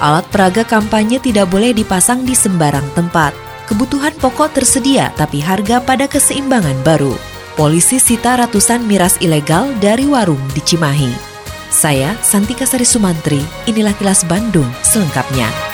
Alat peraga kampanye tidak boleh dipasang di sembarang tempat. Kebutuhan pokok tersedia tapi harga pada keseimbangan baru. Polisi sita ratusan miras ilegal dari warung di Cimahi. Saya Santika Sari Sumantri, inilah kilas Bandung selengkapnya.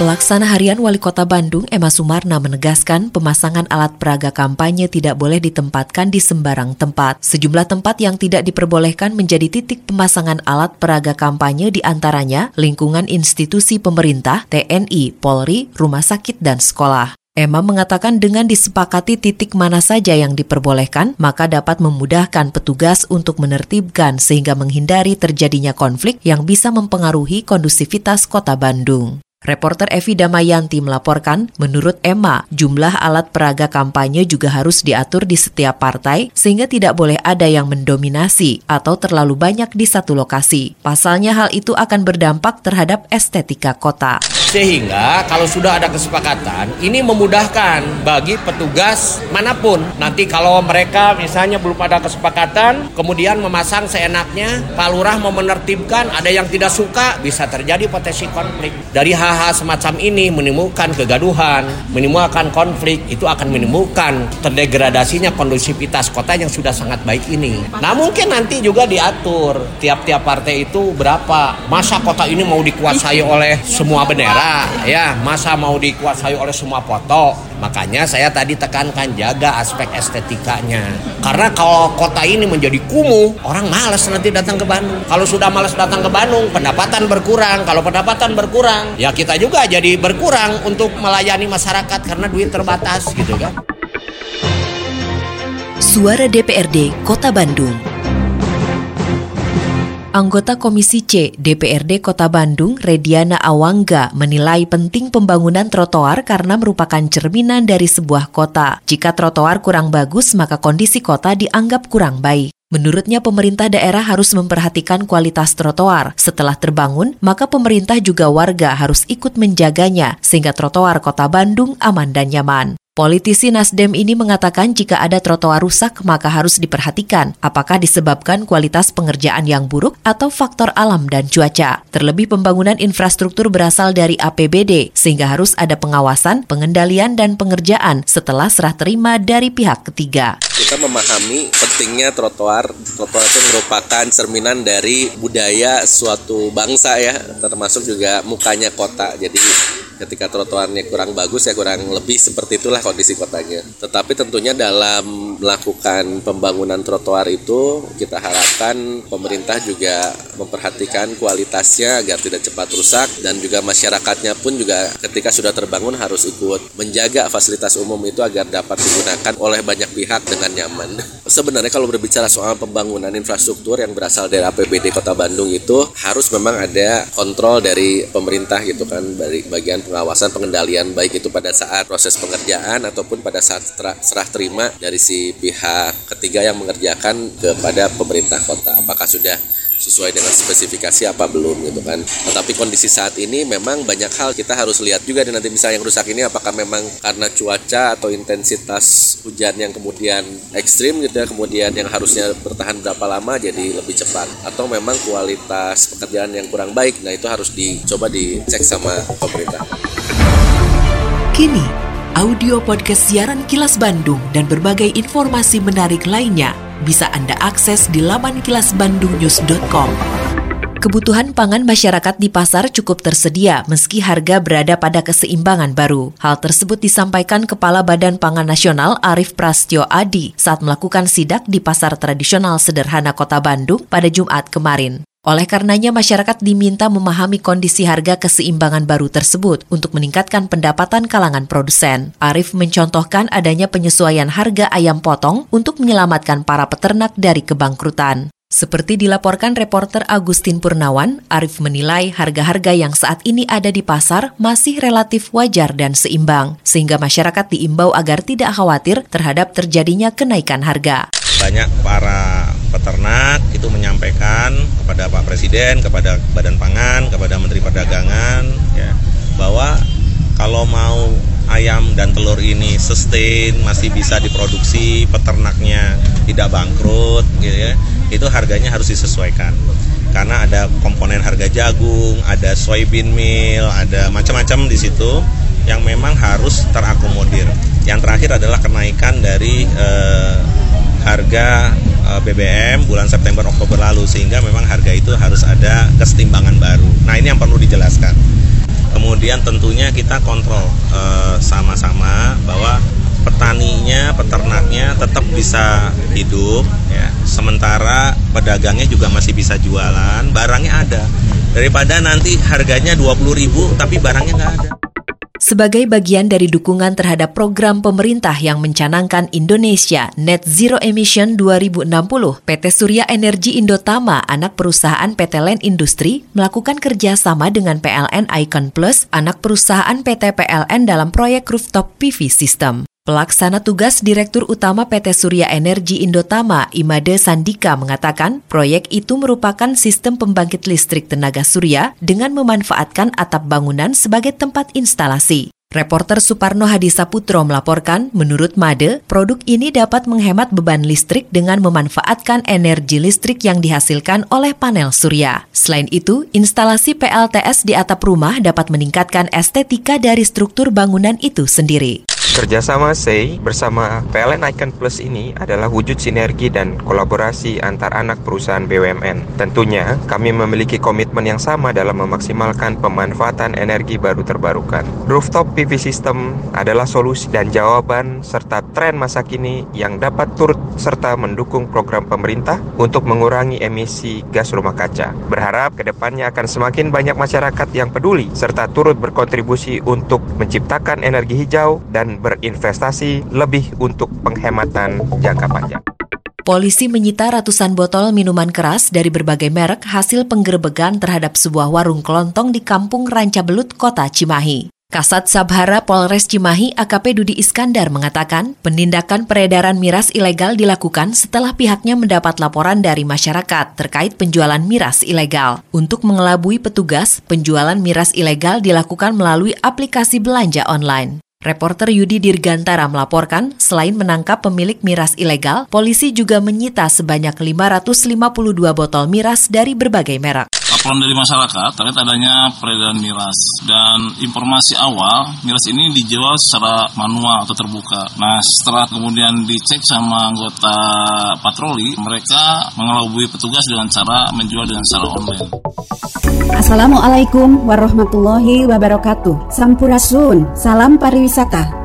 Pelaksana Harian Wali Kota Bandung, Emma Sumarna menegaskan pemasangan alat peraga kampanye tidak boleh ditempatkan di sembarang tempat. Sejumlah tempat yang tidak diperbolehkan menjadi titik pemasangan alat peraga kampanye di antaranya lingkungan institusi pemerintah, TNI, Polri, rumah sakit, dan sekolah. Emma mengatakan dengan disepakati titik mana saja yang diperbolehkan, maka dapat memudahkan petugas untuk menertibkan sehingga menghindari terjadinya konflik yang bisa mempengaruhi kondusivitas kota Bandung. Reporter Evi Damayanti melaporkan, menurut Emma, jumlah alat peraga kampanye juga harus diatur di setiap partai sehingga tidak boleh ada yang mendominasi atau terlalu banyak di satu lokasi. Pasalnya hal itu akan berdampak terhadap estetika kota. Sehingga kalau sudah ada kesepakatan, ini memudahkan bagi petugas mana pun. Nanti kalau mereka misalnya belum ada kesepakatan, kemudian memasang seenaknya, Pak Lurah mau menertibkan, ada yang tidak suka, bisa terjadi potensi konflik. Dari hal-hal semacam ini menimbulkan kegaduhan, menimbulkan konflik, itu akan menimbulkan terdegradasinya kondusivitas kota yang sudah sangat baik ini. Nah mungkin nanti juga diatur tiap-tiap partai itu berapa. Masa kota ini mau dikuasai oleh semua bendera? ya masa mau dikuasai oleh semua foto makanya saya tadi tekankan jaga aspek estetikanya karena kalau kota ini menjadi kumuh orang malas nanti datang ke Bandung kalau sudah malas datang ke Bandung pendapatan berkurang kalau pendapatan berkurang ya kita juga jadi berkurang untuk melayani masyarakat karena duit terbatas gitu kan Suara DPRD Kota Bandung Anggota Komisi C DPRD Kota Bandung, Rediana Awangga, menilai penting pembangunan trotoar karena merupakan cerminan dari sebuah kota. Jika trotoar kurang bagus, maka kondisi kota dianggap kurang baik. Menurutnya pemerintah daerah harus memperhatikan kualitas trotoar. Setelah terbangun, maka pemerintah juga warga harus ikut menjaganya sehingga trotoar kota Bandung aman dan nyaman. Politisi Nasdem ini mengatakan jika ada trotoar rusak maka harus diperhatikan apakah disebabkan kualitas pengerjaan yang buruk atau faktor alam dan cuaca. Terlebih pembangunan infrastruktur berasal dari APBD sehingga harus ada pengawasan, pengendalian dan pengerjaan setelah serah terima dari pihak ketiga. Kita memahami pentingnya trotoar. Trotoar itu merupakan cerminan dari budaya suatu bangsa ya, termasuk juga mukanya kota. Jadi ketika trotoarnya kurang bagus ya kurang lebih seperti itulah kondisi kotanya. Tetapi tentunya dalam melakukan pembangunan trotoar itu kita harapkan pemerintah juga memperhatikan kualitasnya agar tidak cepat rusak dan juga masyarakatnya pun juga ketika sudah terbangun harus ikut menjaga fasilitas umum itu agar dapat digunakan oleh banyak pihak dengan nyaman. Sebenarnya kalau berbicara soal pembangunan infrastruktur yang berasal dari APBD Kota Bandung itu harus memang ada kontrol dari pemerintah gitu kan dari bagian pengawasan pengendalian baik itu pada saat proses pengerjaan ataupun pada saat serah terima dari si pihak ketiga yang mengerjakan kepada pemerintah kota. Apakah sudah sesuai dengan spesifikasi apa belum gitu kan. Tetapi kondisi saat ini memang banyak hal kita harus lihat juga dan nanti misalnya yang rusak ini apakah memang karena cuaca atau intensitas hujan yang kemudian ekstrim gitu ya kemudian yang harusnya bertahan berapa lama jadi lebih cepat atau memang kualitas pekerjaan yang kurang baik. Nah itu harus dicoba dicek sama pemerintah. Kini, audio podcast siaran Kilas Bandung dan berbagai informasi menarik lainnya bisa Anda akses di laman kilasbandungnews.com. Kebutuhan pangan masyarakat di pasar cukup tersedia meski harga berada pada keseimbangan baru. Hal tersebut disampaikan Kepala Badan Pangan Nasional Arif Prastyo Adi saat melakukan sidak di Pasar Tradisional Sederhana Kota Bandung pada Jumat kemarin. Oleh karenanya masyarakat diminta memahami kondisi harga keseimbangan baru tersebut untuk meningkatkan pendapatan kalangan produsen. Arif mencontohkan adanya penyesuaian harga ayam potong untuk menyelamatkan para peternak dari kebangkrutan. Seperti dilaporkan reporter Agustin Purnawan, Arif menilai harga-harga yang saat ini ada di pasar masih relatif wajar dan seimbang, sehingga masyarakat diimbau agar tidak khawatir terhadap terjadinya kenaikan harga. Banyak para peternak itu menyampaikan kepada Pak Presiden, kepada Badan Pangan, kepada Menteri Perdagangan, ya, bahwa kalau mau ayam dan telur ini sustain masih bisa diproduksi peternaknya tidak bangkrut gitu ya itu harganya harus disesuaikan karena ada komponen harga jagung, ada soybean meal, ada macam-macam di situ yang memang harus terakomodir. Yang terakhir adalah kenaikan dari eh, harga eh, BBM bulan September Oktober lalu sehingga memang harga itu harus ada kesetimbangan baru. Nah, ini yang perlu dijelaskan. Kemudian tentunya kita kontrol eh, sama-sama bahwa petaninya, peternaknya tetap bisa hidup ya. Sementara pedagangnya juga masih bisa jualan, barangnya ada. Daripada nanti harganya 20.000 tapi barangnya nggak ada. Sebagai bagian dari dukungan terhadap program pemerintah yang mencanangkan Indonesia Net Zero Emission 2060, PT Surya Energi Indotama, anak perusahaan PT Len Industri, melakukan kerjasama dengan PLN Icon Plus, anak perusahaan PT PLN dalam proyek rooftop PV system. Pelaksana tugas Direktur Utama PT Surya Energi Indotama, Imade Sandika mengatakan, proyek itu merupakan sistem pembangkit listrik tenaga surya dengan memanfaatkan atap bangunan sebagai tempat instalasi. Reporter Suparno Hadisaputro melaporkan, menurut Made, produk ini dapat menghemat beban listrik dengan memanfaatkan energi listrik yang dihasilkan oleh panel surya. Selain itu, instalasi PLTS di atap rumah dapat meningkatkan estetika dari struktur bangunan itu sendiri. Kerjasama SEI bersama PLN Icon Plus ini adalah wujud sinergi dan kolaborasi antar anak perusahaan BUMN. Tentunya, kami memiliki komitmen yang sama dalam memaksimalkan pemanfaatan energi baru terbarukan. Rooftop PV system adalah solusi dan jawaban serta tren masa kini yang dapat turut serta mendukung program pemerintah untuk mengurangi emisi gas rumah kaca. Berharap ke depannya akan semakin banyak masyarakat yang peduli serta turut berkontribusi untuk menciptakan energi hijau dan berinvestasi lebih untuk penghematan jangka panjang. Polisi menyita ratusan botol minuman keras dari berbagai merek hasil penggerbegan terhadap sebuah warung kelontong di Kampung Rancabelut, Kota Cimahi. Kasat Sabhara Polres Cimahi AKP Dudi Iskandar mengatakan penindakan peredaran miras ilegal dilakukan setelah pihaknya mendapat laporan dari masyarakat terkait penjualan miras ilegal. Untuk mengelabui petugas, penjualan miras ilegal dilakukan melalui aplikasi belanja online. Reporter Yudi Dirgantara melaporkan, selain menangkap pemilik miras ilegal, polisi juga menyita sebanyak 552 botol miras dari berbagai merek laporan dari masyarakat terkait adanya peredaran miras dan informasi awal miras ini dijual secara manual atau terbuka. Nah setelah kemudian dicek sama anggota patroli, mereka mengelabui petugas dengan cara menjual dengan cara online. Assalamualaikum warahmatullahi wabarakatuh. Sampurasun, salam pariwisata.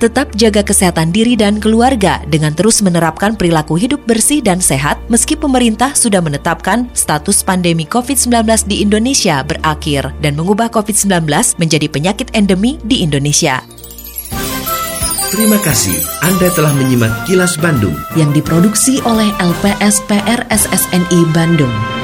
Tetap jaga kesehatan diri dan keluarga dengan terus menerapkan perilaku hidup bersih dan sehat meski pemerintah sudah menetapkan status pandemi COVID-19 di Indonesia berakhir dan mengubah COVID-19 menjadi penyakit endemi di Indonesia. Terima kasih Anda telah menyimak Kilas Bandung yang diproduksi oleh LPSPR SSNI Bandung.